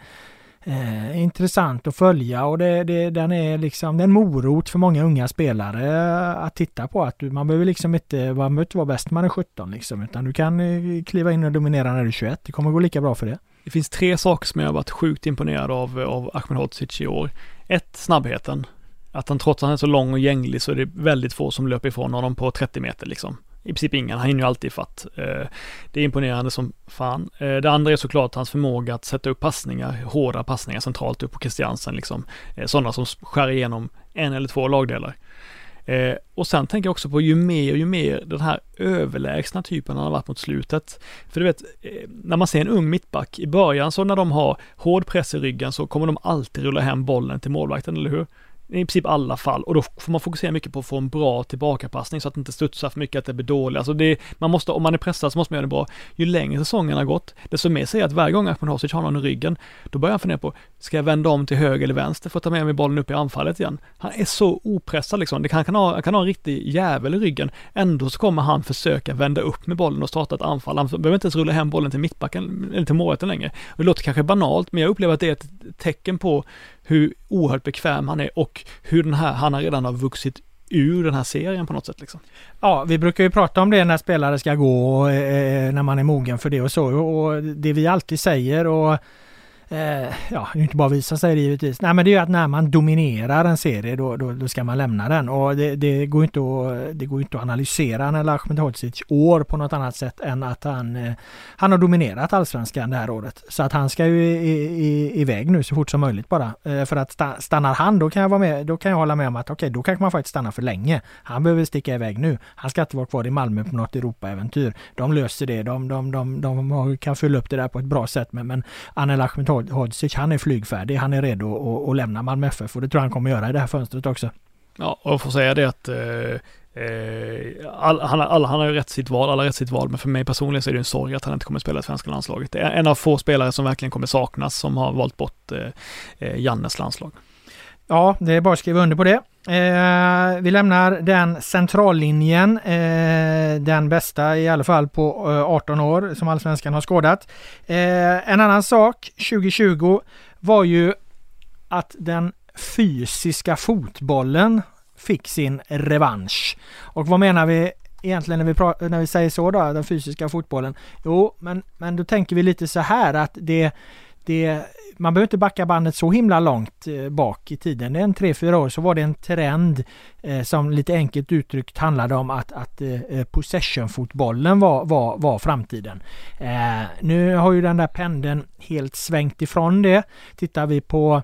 eh, intressant att följa och det, det, den är liksom en morot för många unga spelare att titta på. Att du, man behöver liksom inte, man behöver inte vara bäst när man är 17 liksom, utan du kan eh, kliva in och dominera när du är 21. Det kommer gå lika bra för det. Det finns tre saker som jag har varit sjukt imponerad av, av Ahmedhodzic i år. Ett, snabbheten. Att han trots att han är så lång och gänglig så är det väldigt få som löper ifrån honom på 30 meter liksom i princip ingen. Han hinner ju alltid fatt. Eh, det är imponerande som fan. Eh, det andra är såklart hans förmåga att sätta upp passningar, hårda passningar centralt upp på Christiansen liksom. Eh, sådana som skär igenom en eller två lagdelar. Och sen tänker jag också på ju mer och ju mer den här överlägsna typen han har varit mot slutet. För du vet, när man ser en ung mittback i början så när de har hård press i ryggen så kommer de alltid rulla hem bollen till målvakten, eller hur? I princip alla fall och då får man fokusera mycket på att få en bra tillbakapassning så att det inte studsar för mycket, att det blir dåligt. Alltså det, man måste, om man är pressad så måste man göra det bra. Ju längre säsongen har gått, desto mer säger jag att varje gång Ahmed Hosic har någon i ryggen, då börjar han fundera på, ska jag vända om till höger eller vänster för att ta med mig bollen upp i anfallet igen? Han är så opressad liksom. Det kan, han, kan ha, han kan ha en riktig jävel i ryggen. Ändå så kommer han försöka vända upp med bollen och starta ett anfall. Han behöver inte ens rulla hem bollen till mittbacken eller till målvakten längre. Det låter kanske banalt, men jag upplever att det är ett tecken på hur oerhört bekväm han är och hur den här, han har redan har vuxit ur den här serien på något sätt. Liksom. Ja, vi brukar ju prata om det när spelare ska gå och eh, eh när man är mogen för det och så. Och det vi alltid säger och eh, ja, inte bara visa sig det givetvis. Nej, men det är ju att när man dominerar en serie då, då, då ska man lämna den och det, det, går inte att, det går inte att analysera Anel Ahmedhodzic år på något annat sätt än att han, eh, han har dominerat allsvenskan det här året. Så att han ska ju i, i, iväg nu så fort som möjligt bara. Eh, för att stannar han då kan jag vara med, då kan jag hålla med om att okej, okay, då kanske man faktiskt stannar för länge. Han behöver sticka iväg nu. Han ska inte vara kvar i Malmö på något Europaäventyr. De löser det. De, de, de, de, de kan fylla upp det där på ett bra sätt. Men, men Anel Ahmedhodzic Hodzic, han är flygfärdig. Han är redo att, lämna Malmö FF och det tror jag han kommer göra i det här fönstret också. Ja, och jag får säga det att eh, eh all, han, all, han har ju rätt sitt val, alla rätt sitt val, men för mig personligen så är det en sorg att han inte kommer att spela i svenska landslaget. Det är en av få spelare som verkligen kommer saknas som har valt bort eh, eh Jannes landslag. Ja, det är bara att skriva under på det. Eh, vi lämnar den centrallinjen, eh, den bästa i alla fall på eh, 18 år som allsvenskan har skådat. Eh, en annan sak 2020 var ju att den fysiska fotbollen fick sin revansch. Och vad menar vi egentligen när vi, pratar, när vi säger så då, den fysiska fotbollen? Jo, men, men då tänker vi lite så här att det, det man behöver inte backa bandet så himla långt eh, bak i tiden. En tre, fyra år så var det en trend eh, som lite enkelt uttryckt handlade om att, att eh, eh, possession-fotbollen var, var, var framtiden. Eh, nu har ju den där pendeln helt svängt ifrån det. Tittar vi på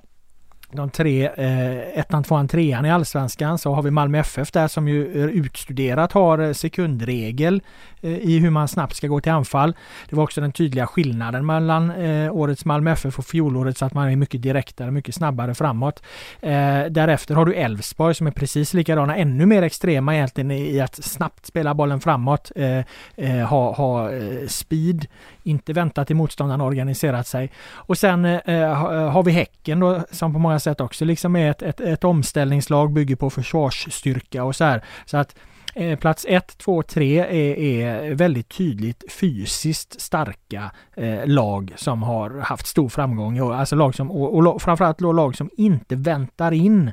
de tre, eh, ettan, tvåan, trean i allsvenskan så har vi Malmö FF där som ju eh, utstuderat har eh, sekundregel Eh, i hur man snabbt ska gå till anfall. Det var också den tydliga skillnaden mellan eh, årets Malmö FF och fjolåret så att man är mycket direktare, mycket snabbare framåt. Eh, därefter har du Elfsborg som är precis likadana, ännu mer extrema egentligen i att snabbt spela bollen framåt, ha, ha speed, inte vänta till motståndaren organiserat sig. Och sen har vi Häcken då som på många många sätt också liksom är ett, ett, ett omställningslag, bygger på försvarsstyrka och så här. Så att eh, plats 1, 2, 3 är, väldigt tydligt fysiskt starka eh, lag som har haft stor framgång. Alltså lag som, och, och framförallt lag som inte väntar in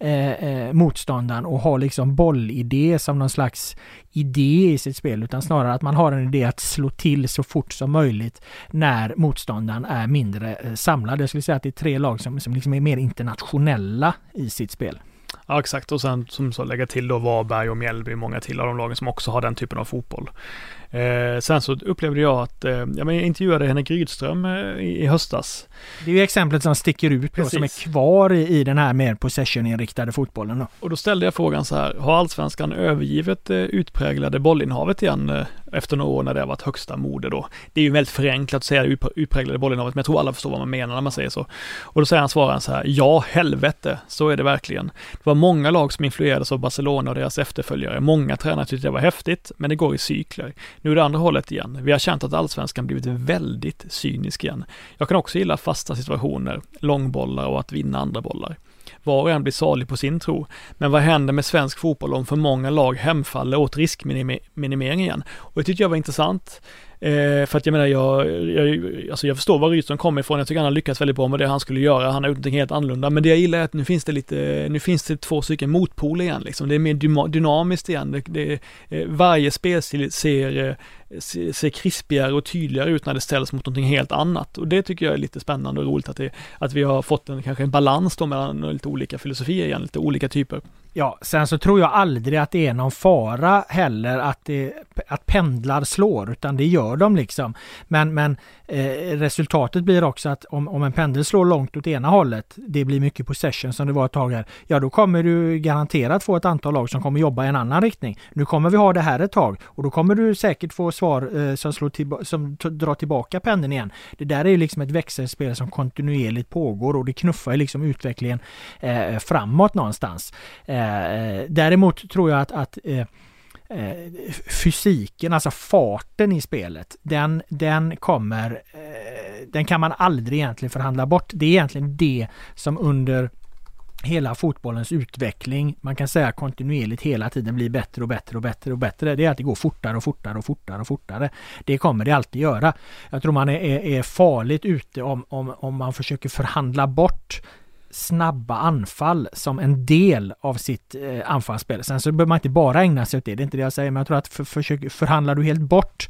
eh, eh, motståndaren och har liksom bollidé som någon slags idé i sitt spel utan snarare att man har en idé att slå till så fort som möjligt när motståndaren är mindre eh, samlad. Jag skulle säga att det är tre lag som, som liksom är mer internationella i sitt spel. Ja exakt och sen som så lägga till då Varberg och Mjällby, många till av de lagen som också har den typen av fotboll. Eh, sen så upplevde jag att, eh, jag intervjuade Henrik Rydström eh, i, höstas. Det är ju exemplet som sticker ut då, som är kvar i, i den här mer possession-inriktade fotbollen. Då. Och då ställde jag frågan så här, har allsvenskan övergivet eh, utpräglade bollinnehavet igen eh, efter några år när det har varit högsta mode då? Det är ju väldigt förenklat att säga utpräglade bollinnehavet, men jag tror alla förstår vad man menar när man säger så. Och då säger han svararen så här, ja helvete, så är det verkligen. Det var många lag som influerades av Barcelona och deras efterföljare. Många tränare tyckte det var häftigt, men det går i cykler. Nu är det andra hållet igen. Vi har känt att allsvenskan blivit väldigt cynisk igen. Jag kan också gilla fasta situationer, långbollar och att vinna andra bollar. Var och en blir salig på sin tro. Men vad händer med svensk fotboll om för många lag hemfaller åt riskminimering igen? Och det tyckte jag var intressant. Eh, för att jag menar, jag, jag, alltså jag förstår var Rydström kommer ifrån. Jag tycker han har lyckats väldigt bra med det han skulle göra. Han har gjort någonting helt annorlunda. Men det jag gillar är att nu finns det lite, nu finns det två stycken motpoler igen liksom. Det är mer dynamiskt igen. Det, det, eh, varje spelstil ser, ser, ser krispigare och tydligare ut när det ställs mot någonting helt annat. Och det tycker jag är lite spännande och roligt att, det, att vi har fått en, kanske en balans då mellan lite olika filosofier igen, lite olika typer. Ja, sen så tror jag aldrig att det är någon fara heller att, det, att pendlar slår, utan det gör de liksom. Men, men eh, resultatet blir också att om, om en pendel slår långt åt ena hållet, det blir mycket possession som det var ett tag här, ja då kommer du garanterat få ett antal lag som kommer jobba i en annan riktning. Nu kommer vi ha det här ett tag och då kommer du säkert få svar eh, som, slår till, som drar tillbaka pendeln igen. Det där är ju liksom ett växelspel som kontinuerligt pågår och det knuffar ju liksom utvecklingen eh, framåt någonstans. Eh, Eh, däremot tror jag att, att eh, eh, fysiken, alltså farten i spelet, den, den kommer, eh, den kan man aldrig egentligen förhandla bort. Det är egentligen det som under hela fotbollens utveckling, man kan säga kontinuerligt hela tiden blir bättre och bättre och bättre och bättre. Det är att det går fortare och fortare och fortare och fortare. Det kommer det alltid göra. Jag tror man är, är farligt ute om, om, om man försöker förhandla bort snabba anfall som en del av sitt eh, anfallsspel. Sen så behöver man inte bara ägna sig åt det, det är inte det jag säger, men jag tror att för, för, förhandlar du helt bort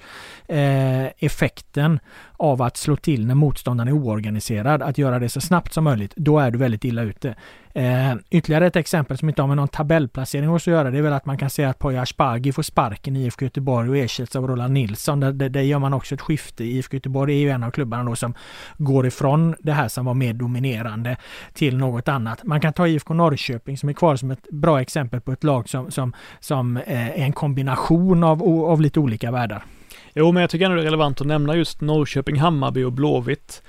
eh, effekten av att slå till när motståndaren är oorganiserad, att göra det så snabbt som möjligt, då är du väldigt illa ute. Eh, ytterligare ett exempel som inte har med någon tabellplacering att göra, det är väl att man kan säga att Poya Asbaghi får sparken i IFK Göteborg och ersätts av Roland Nilsson. Där, där, där gör man också ett skifte. IFK Göteborg är ju en av klubbarna då som går ifrån det här som var mer dominerande till något annat. Man kan ta IFK Norrköping som är kvar som ett bra exempel på ett lag som, som, som eh, är en kombination av, av lite olika världar. Jo, men jag tycker ändå det är relevant att nämna just Norrköping, Hammarby och Blåvitt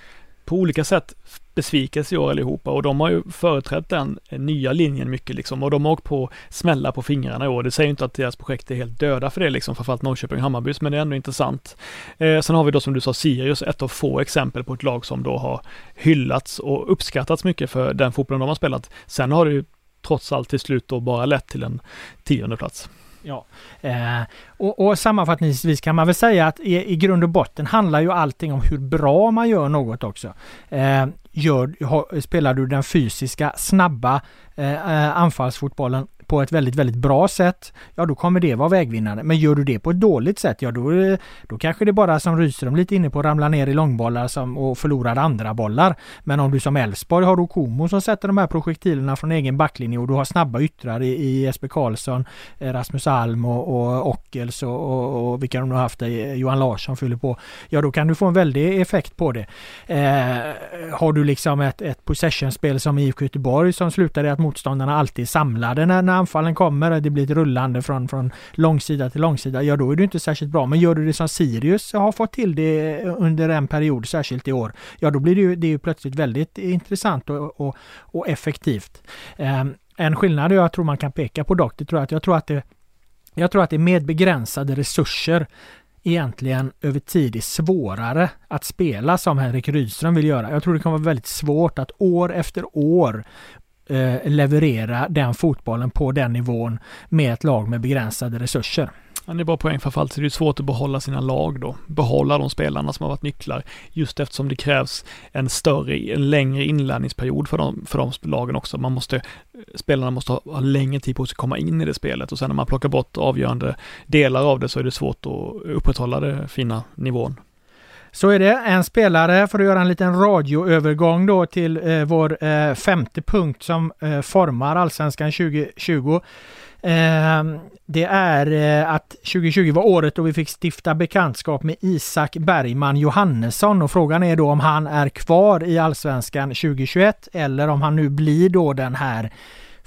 på olika sätt besvikelse i år allihopa och de har ju företrätt den nya linjen mycket liksom och de har åkt på smälla på fingrarna i år. Det säger inte att deras projekt är helt döda för det liksom, framförallt Norrköping och Hammarbys, men det är ändå intressant. Eh, sen har vi då som du sa Sirius, ett av få exempel på ett lag som då har hyllats och uppskattats mycket för den fotbollen de har spelat. Sen har det ju trots allt till slut då bara lett till en tionde plats. Ja, eh, och, och, sammanfattningsvis kan man väl säga att i, i, grund och botten handlar ju allting om hur bra man gör något också. Eh, gör, spelar du den fysiska, snabba eh, eh anfallsfotbollen på ett väldigt, väldigt bra sätt, ja då kommer det vara vägvinnande. Men gör du det på ett dåligt sätt, ja då, eh, då kanske det bara som Rydström lite inne på ramlar ner i långbollar som, och förlorar andra bollar. Men om du som Elfsborg har Okomo som sätter de här projektilerna från egen backlinje och du har snabba yttrar i, i Jesper Karlsson, eh, Rasmus Alm och, och Ockels och, och, och vilka de nu har haft, eh, Johan Larsson fyller på. Ja då kan du få en väldig effekt på det. Eh, har du liksom ett, ett possession-spel som IFK Göteborg som slutar i att motståndarna alltid är samlade när, när anfallen kommer, det blir ett rullande från, från långsida till långsida, ja då är det inte särskilt bra. Men gör du det som Sirius har fått till det eh, under en period, särskilt i år, ja då blir det ju, det är plötsligt väldigt intressant och, och, och effektivt. Um, en skillnad jag tror man kan peka på dock, det tror jag att jag tror att det jag tror att det med begränsade resurser egentligen över tid är svårare att spela som Henrik Rydström vill göra. Jag tror det kommer vara väldigt svårt att år efter år eh, leverera den fotbollen på den nivån med ett lag med begränsade resurser. Ja, det är bara poäng framförallt så det är svårt att behålla sina lag då. Behålla de spelarna som har varit nycklar. Just eftersom det krävs en större, en längre inlärningsperiod för de, för de lagen också. Man måste, spelarna måste ha, ha längre tid på sig att komma in i det spelet och sen när man plockar bort avgörande delar av det så är det svårt att upprätthålla den fina nivån. Så är det. En spelare, för att göra en liten radioövergång då till eh, vår eh, femte punkt som eh, formar Allsvenskan 2020. Ehm, det är eh, att 2020 var året då vi fick stifta bekantskap med Isak Bergman Johannesson och frågan är då om han är kvar i Allsvenskan 2021 eller om han nu blir då den här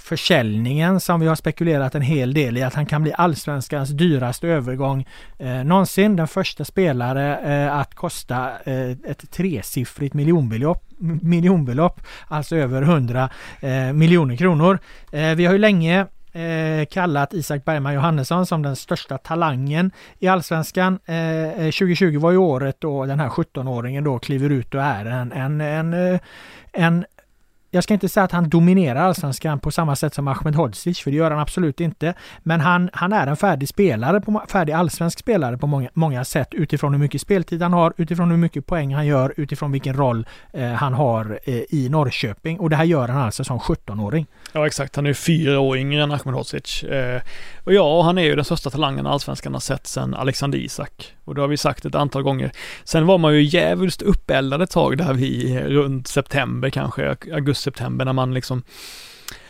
försäljningen som vi har spekulerat en hel del i att han kan bli allsvenskans dyraste övergång eh, någonsin. Den första spelare eh, att kosta eh, ett tresiffrigt miljonbelopp miljonbelopp, alltså över 100 eh, miljoner kronor. Eh, vi har ju länge eh, kallat Isak Bergman Johannesson som den största talangen i Allsvenskan. Eh, eh 2020 var ju året då den här 17-åringen då kliver ut och är en, en, en, eh, en jag ska inte säga att han dominerar allsvenskan på samma sätt som Ahmed Hodzic, för det gör han absolut inte. Men han, han är en färdig spelare, på, färdig allsvensk spelare på många, många sätt utifrån hur mycket speltid han har, utifrån hur mycket poäng han gör, utifrån vilken roll eh, han har eh, i Norrköping. Och det här gör han alltså som 17-åring. Ja exakt, han är fyra år yngre än Ahmed Hodzic. Eh, och ja, han är ju den största talangen allsvenskan har sett sedan Alexander Isak. Och det har vi sagt ett antal gånger. Sen var man ju jävligt uppeldad ett tag där vi eh, runt september kanske, september när man liksom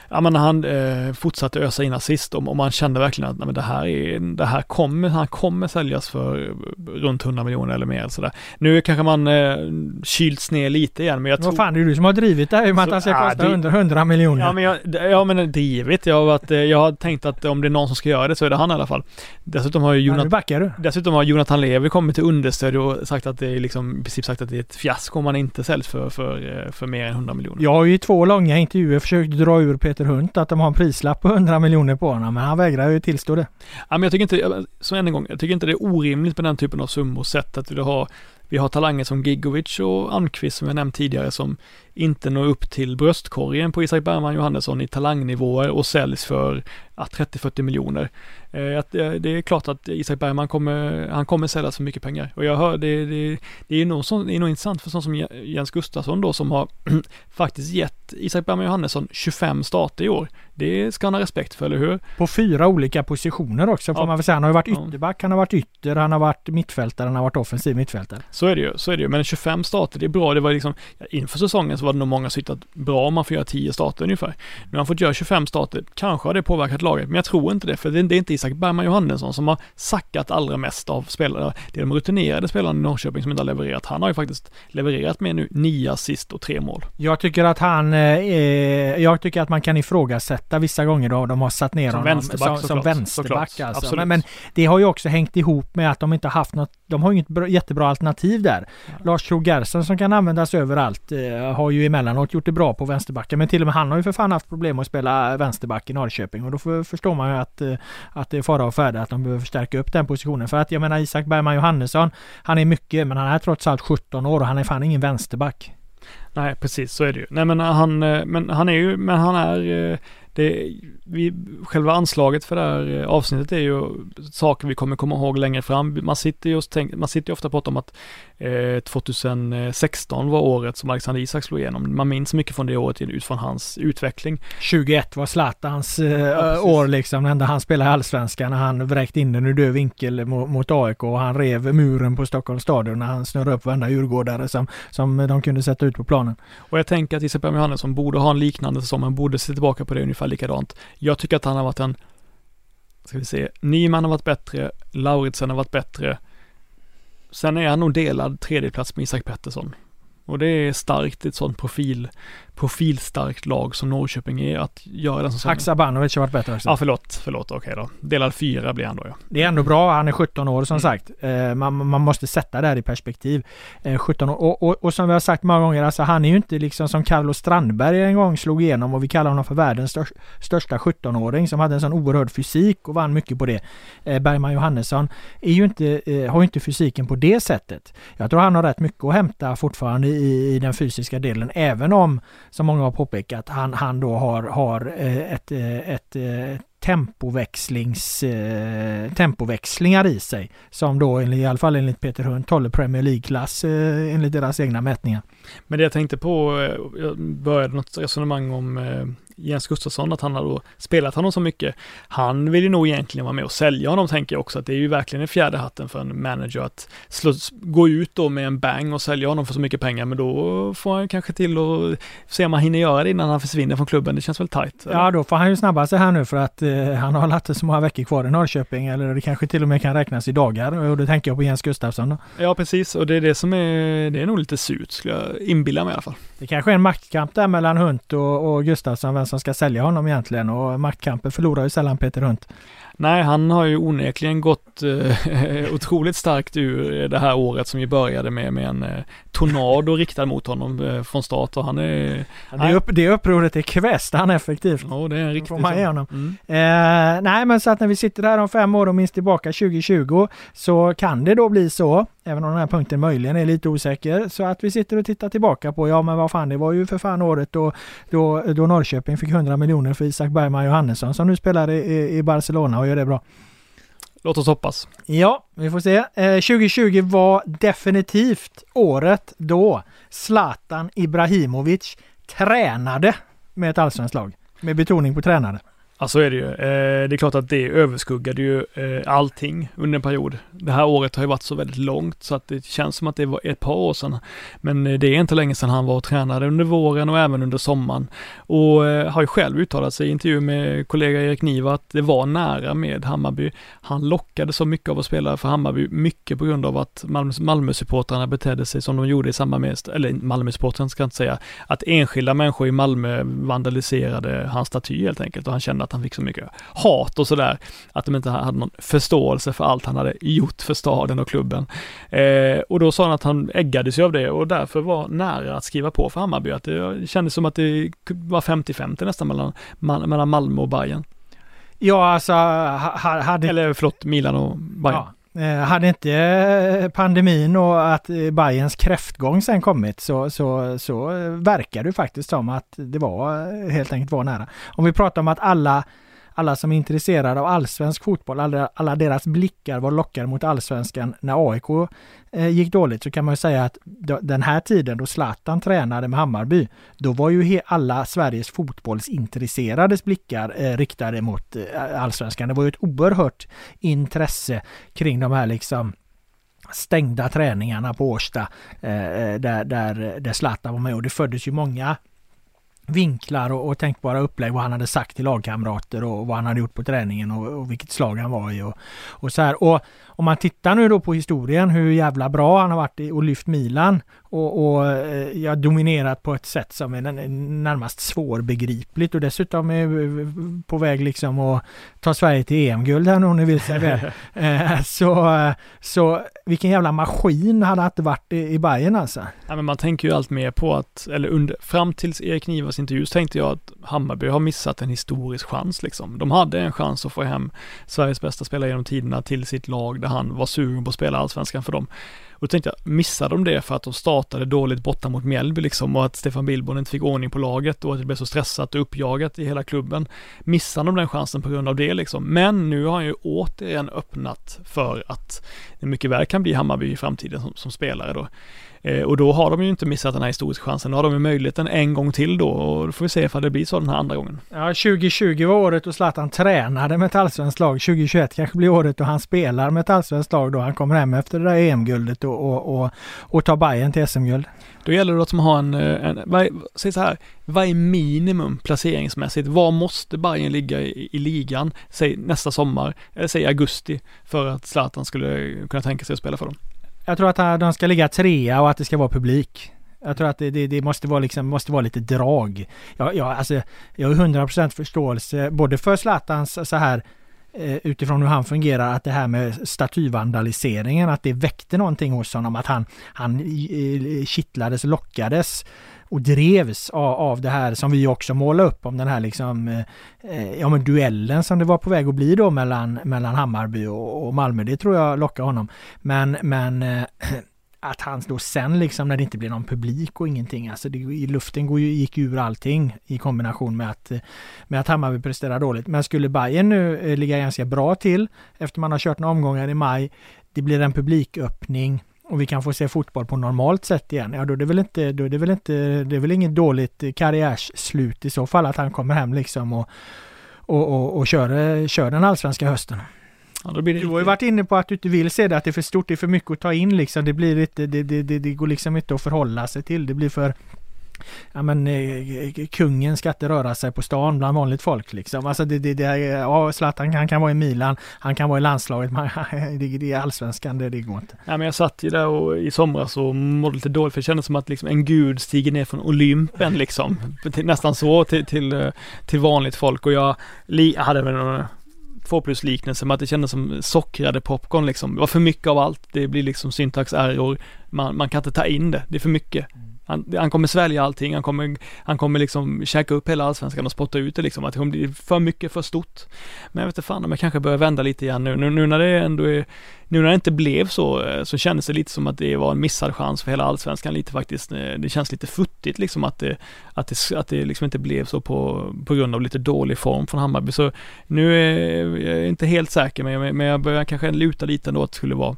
ja men han eh, fortsatte ösa in assist och, och man kände verkligen att nej, men det här är, det här kommer, han kommer säljas för runt 100 miljoner eller mer sådär. Nu kanske man eh, kylts ner lite igen men jag tror... Vad fan, det är du som har drivit det här med att han ska kosta det, 100 miljoner. Ja men, jag, ja, men drivit. Jag har, varit, eh, jag har tänkt att om det är någon som ska göra det så är det han i alla fall. Dessutom har ju Jonathan, ja, dessutom har Jonathan Levi kommit till understöd och sagt att det är liksom, i princip sagt att det är ett fiasko om man inte säljs för, för, eh, för mer än 100 miljoner. Jag har ju i två långa intervjuer försökt dra ur Peter Peter Hunt att de har en prislapp på 100 miljoner på honom, men han vägrar ju tillstå det. Ja, men jag tycker inte, så än en gång, jag tycker inte det är orimligt med den typen av summor sett att vi har vi har talanger som Gigovic och Almqvist som jag nämnt tidigare som inte når upp till bröstkorgen på Isak Bergman Johannesson i talangnivåer och säljs för ja, 30-40 miljoner. Eh, det är klart att Isak Bergman kommer, han kommer säljas för mycket pengar. Och jag hör, det, det, det är nog, så, det är nog intressant för sån som Jens Gustafsson då som har faktiskt gett Isak Bergman Johannesson 25 starter i år. Det ska han ha respekt för, eller hur? På fyra olika positioner också får ja. man väl säga. Han har ju varit ytterback, han har varit ytter, han har varit mittfältare, han har varit offensiv mittfältare. Så är det ju, så är det ju. Men 25 starter, det är bra. Det var liksom, inför säsongen så var det nog många som tyckte att bra om man får göra 10 starter ungefär. Nu har han fått göra 25 starter, kanske har det påverkat laget, men jag tror inte det, för det är inte Isak Bergman Johannesson som har sackat allra mest av spelare. Det är de rutinerade spelarna i Norrköping som inte har levererat. Han har ju faktiskt levererat med nu nio assist och tre mål. Jag tycker att han, eh, jag tycker att man kan ifrågasätta vissa gånger då de har satt ner som honom vänsterback, som, som vänsterback. Såklart, Alltså. Men, men det har ju också hängt ihop med att de inte haft något, de har inget bra, jättebra alternativ där. Lars Krogh som kan användas överallt eh, har ju emellanåt gjort det bra på vänsterbacken. Men till och med han har ju för fan haft problem att spela vänsterback i Norrköping och då för, förstår man ju att, eh, att det är fara och färde att de behöver förstärka upp den positionen. För att jag menar Isak Bergman Johannesson, han är mycket men han är trots allt 17 år och han är fan ingen vänsterback. Nej, precis så är det ju. Nej, men han, eh, men han är ju, men han är, eh, det, vi, själva anslaget för det här eh, avsnittet är ju saker vi kommer komma ihåg längre fram. Man sitter ju och tänk, man sitter ju ofta och pratar om att eh, 2016 var året som Alexander Isak slog igenom. Man minns mycket från det året utifrån hans utveckling. 21 var Zlatans eh, Ja, år liksom, enda han spelade i Allsvenskan när han vräkte in den ur död vinkel mot, mot AIK och han rev muren på Stockholms stadion när han snurrade upp varenda djurgårdare som, som de kunde sätta ut på planen. Och jag tänker att Isak Bergman Johannesson borde ha en liknande säsong, man borde se tillbaka på det ungefär likadant. Jag tycker att han har varit en, ska vi se, Nyman har varit bättre, Lauritsen har varit bättre. Sen är han nog delad tredjeplats med Isak Pettersson. Och det är starkt i ett sånt profil, profilstarkt lag som Norrköping är att göra den säsongen. Haksabanovic har varit bättre också. Ja, förlåt, förlåt, okej då. Delad fyra blir han då ja. Det är ändå bra, han är 17 år som Mm. sagt. Eh, man, man måste sätta det här i perspektiv. Eh, 17 år. Och, och, och som vi har sagt många gånger, alltså han är ju inte liksom som Carlos Strandberg en gång slog igenom och vi kallar honom för världens störst, största 17-åring som hade en sån oerhörd fysik och vann mycket på det. Eh, Bergman Johannesson är ju inte, eh, har ju inte fysiken på det sättet. Jag tror han har rätt mycket att hämta fortfarande i, i den fysiska delen, även om, som många har påpekat, han, han då har, har eh, ett, eh, ett, ett tempoväxlings, eh, tempoväxlingar i sig. Som då i alla fall enligt Peter Hunt håller Premier League-klass eh, enligt deras egna mätningar. Men det jag tänkte på, jag började något resonemang om eh, Jens Gustafsson, att han har då spelat honom så mycket. Han vill ju nog egentligen vara med och sälja honom, tänker jag också, att det är ju verkligen en fjärde hatten för en manager att slå, gå ut då med en bang och sälja honom för så mycket pengar, men då får han kanske till och se om han hinner göra det innan han försvinner från klubben. Det känns väl tajt? eller? Ja, då får han ju snabba sig här nu för att eh, han har lagt så många veckor kvar i Norrköping eller det kanske till och med kan räknas i dagar och då tänker jag på Jens Gustafsson. Då. ja, precis, och det är det som är, det är nog lite surt, skulle jag inbilla mig i alla fall. Det kanske är en maktkamp där mellan Hunt och, och Gustafsson, vem som ska sälja honom egentligen och maktkampen förlorar ju sällan Peter Hunt. Nej, han har ju onekligen gått eh, otroligt starkt ur det här året som ju började med, med en eh, tornado riktad mot honom eh, från start och han är... Det, upp, det upproret är kväst han effektivt. Ja, det är en riktig... får man ge honom. Mm. Eh, nej men så att när vi sitter här om fem år och minns tillbaka 2020 så kan det då bli så, även om den här punkten möjligen är lite osäker, så att vi sitter och tittar tillbaka på, ja men vad fan det var ju för fan året då, då, då Norrköping fick 100 miljoner för Isak Bergman Johannesson som nu spelar i, i Barcelona och gör det bra. Låt oss hoppas. Ja, vi får se. Eh, 2020 var definitivt året då Zlatan Ibrahimovic tränade med ett allsvenskt lag. Med betoning på tränade. Ja, så är det ju. Eh, det är klart att det överskuggade ju eh, allting under en period. Det här året har ju varit så väldigt långt så att det känns som att det var ett par år sedan. Men eh, det är inte länge sedan han var och tränade under våren och även under sommaren. Och eh, har ju själv uttalat sig i intervju med kollega Erik Niva att det var nära med Hammarby. Han lockade så mycket av att spela för Hammarby, mycket på grund av att Malmö, Malmö-supportrarna betedde sig som de gjorde i samband med, eller Malmö-supportrarna ska jag inte säga, att enskilda människor i Malmö vandaliserade hans staty helt enkelt och han kände att han fick så mycket hat och sådär, att de inte hade någon förståelse för allt han hade gjort för staden och klubben. Eh, och då sa han att han äggade sig av det och därför var nära att skriva på för Hammarby, att det kändes som att det var 50-50 nästan mellan, mellan Malmö och Bayern. Ja, alltså ha, hade... Eller förlåt, Milan och Bayern. Ja. Eh, hade inte eh, pandemin och att eh, Bayerns kräftgång sen kommit så, så, så verkar det faktiskt som att det var helt enkelt var nära. Om vi pratar om att alla alla som är intresserade av allsvensk fotboll, alla, alla deras blickar var lockade mot allsvenskan när AIK eh, gick dåligt så kan man ju säga att den här tiden då Zlatan tränade med Hammarby, då var ju alla Sveriges fotbollsintresserades blickar eh, riktade mot eh, allsvenskan. Det var ju ett oerhört intresse kring de här liksom stängda träningarna på Årsta eh, eh, där, där, där Zlatan var med och det föddes ju många vinklar och, och tänkbara upplägg vad han hade sagt till lagkamrater och vad han hade gjort på träningen och, och vilket slag han var i och, och så här. Och om man tittar nu då på historien hur jävla bra han har varit i och lyft Milan och, och eh, ja, dominerat på ett sätt som är närmast svårbegripligt och dessutom är på väg liksom att ta Sverige till EM-guld här nu om ni vill säga det. Eh, så, så vilken jävla maskin hade han inte varit i, i Bayern alltså. Ja, men man tänker ju allt mer på att, eller under, fram tills Erik Nivas intervju så tänkte jag att Hammarby har missat en historisk chans liksom. De hade en chans att få hem Sveriges bästa spelare genom tiderna till sitt lag borde han var sugen på att spela allsvenskan för dem. Och då tänkte jag, missade de det för att de startade dåligt borta mot Mjällby liksom och att Stefan Billborn inte fick ordning på laget och att det blev så stressat och uppjagat i hela klubben. Missade de den chansen på grund av det liksom. Men nu har han ju återigen öppnat för att det mycket väl kan bli Hammarby i framtiden som, som spelare då. Eh, och då har de ju inte missat den här historiska chansen. Då har de ju möjligheten en gång till då och då får vi se ifall det blir så den här andra gången. Ja, 2020 var året då Zlatan tränade med ett allsvenskt lag. 2021 kanske blir året då han spelar med ett allsvenskt lag då han kommer hem efter det där EM-guldet och, och, och, och tar Bayern till SM-guld. Då gäller det att de har en, en vad, säg så här, vad är minimum placeringsmässigt? Var måste Bayern ligga i, i ligan, säg nästa sommar, eller säg augusti, för att Zlatan skulle kunna tänka sig att spela för dem? Jag tror att de ska ligga trea och att det ska vara publik. Jag tror att det, det, det, måste, vara liksom, måste vara lite drag. Jag, jag, alltså, jag har 100% förståelse både för Zlatans så här eh, utifrån hur han fungerar, att det här med statyvandaliseringen, att det väckte någonting hos honom, att han, han eh, kittlades, lockades och drevs av, av det här som vi också målade upp om den här liksom eh, eh, ja men duellen som det var på väg att bli då mellan, mellan Hammarby och, och Malmö. Det tror jag lockar honom. Men, men eh, att han då sen liksom när det inte blir någon publik och ingenting, alltså det, i luften går ju, gick ur allting i kombination med att, eh, med att Hammarby presterar dåligt. Men skulle Bayern nu eh, ligga ganska bra till efter man har kört några omgångar i maj, det blir en publiköppning, och vi kan få se fotboll på normalt sätt igen, ja då är det väl inte, då är det väl inte, det är väl inget dåligt karriärsslut i så fall att han kommer hem liksom och, och, och, och kör, kör den allsvenska hösten. Ja. Du har ju varit inne på att du inte vill se det, att det är för stort, det är för mycket att ta in liksom. Det blir inte, det, det, det, det går liksom inte att förhålla sig till. Det blir för ja men eh, kungen ska inte röra sig på stan bland vanligt folk liksom. Alltså det, det, det ja Zlatan han kan vara i Milan, han kan vara i landslaget, men det, det är allsvenskan, det, det går inte. Ja men jag satt ju där och, i somras och mådde lite dåligt för det kändes som att liksom en gud stiger ner från Olympen liksom. nästan så till, till, eh, till vanligt folk och jag, li, hade väl någon två plus liknelse med att det kändes som sockrade popcorn liksom. Det var för mycket av allt. Det blir liksom syntax error. Man, man kan inte ta in det. Det är för mycket. Han, han, kommer svälja allting, han kommer, han kommer liksom käka upp hela allsvenskan och spotta ut det liksom, att det kommer bli för mycket, för stort. Men jag vet inte fan om jag kanske börjar vända lite igen nu, nu, nu när det ändå är, nu när det inte blev så, eh, så kändes det lite som att det var en missad chans för hela allsvenskan lite faktiskt. Eh, det känns lite futtigt liksom att det, att det, att det liksom inte blev så på, på grund av lite dålig form från Hammarby. Så nu är jag inte helt säker, men, men jag börjar kanske luta lite ändå att det skulle vara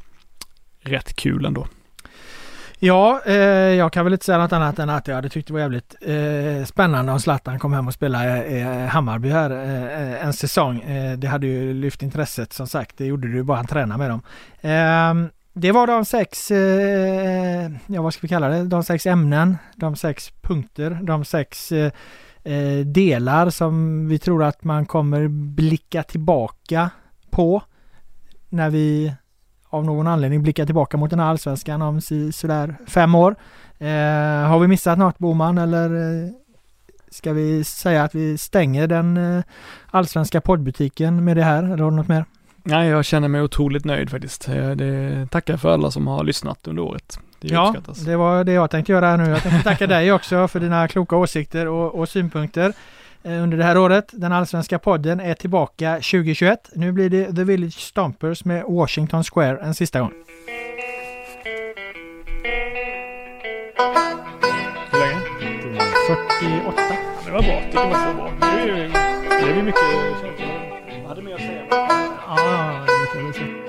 rätt kul ändå. Ja, eh, jag kan väl inte säga något annat än att jag hade tyckt det var jävligt eh, spännande om Zlatan kom hem och spelade eh, Hammarby här eh, en säsong. Eh, det hade ju lyft intresset som sagt. Det gjorde det ju bara han tränade med dem. Ehm, det var de sex, eh, ja vad ska vi kalla det, de sex ämnen, de sex punkter, de sex eh, eh, delar som vi tror att man kommer blicka tillbaka på när vi av någon anledning blicka tillbaka mot den här allsvenskan om sådär fem år. Eh, har vi missat något Boman eller eh, ska vi säga att vi stänger den eh, allsvenska poddbutiken med det här eller har du något mer? Nej, jag känner mig otroligt nöjd faktiskt. Eh, det tackar för alla som har lyssnat under året. Det ja, uppskattas. det var det jag tänkte göra nu. Jag tänkte tacka dig också för dina kloka åsikter och, och synpunkter. Eh, under det här året. Den allsvenska podden är tillbaka 2021. Nu blir det The Village Stompers med Washington Square en sista gång. Hur länge? 48. Ja, det var bra. Tycker var bra. Nu är vi mycket... Jag hade mer att säga. Ja, det är mycket att säga.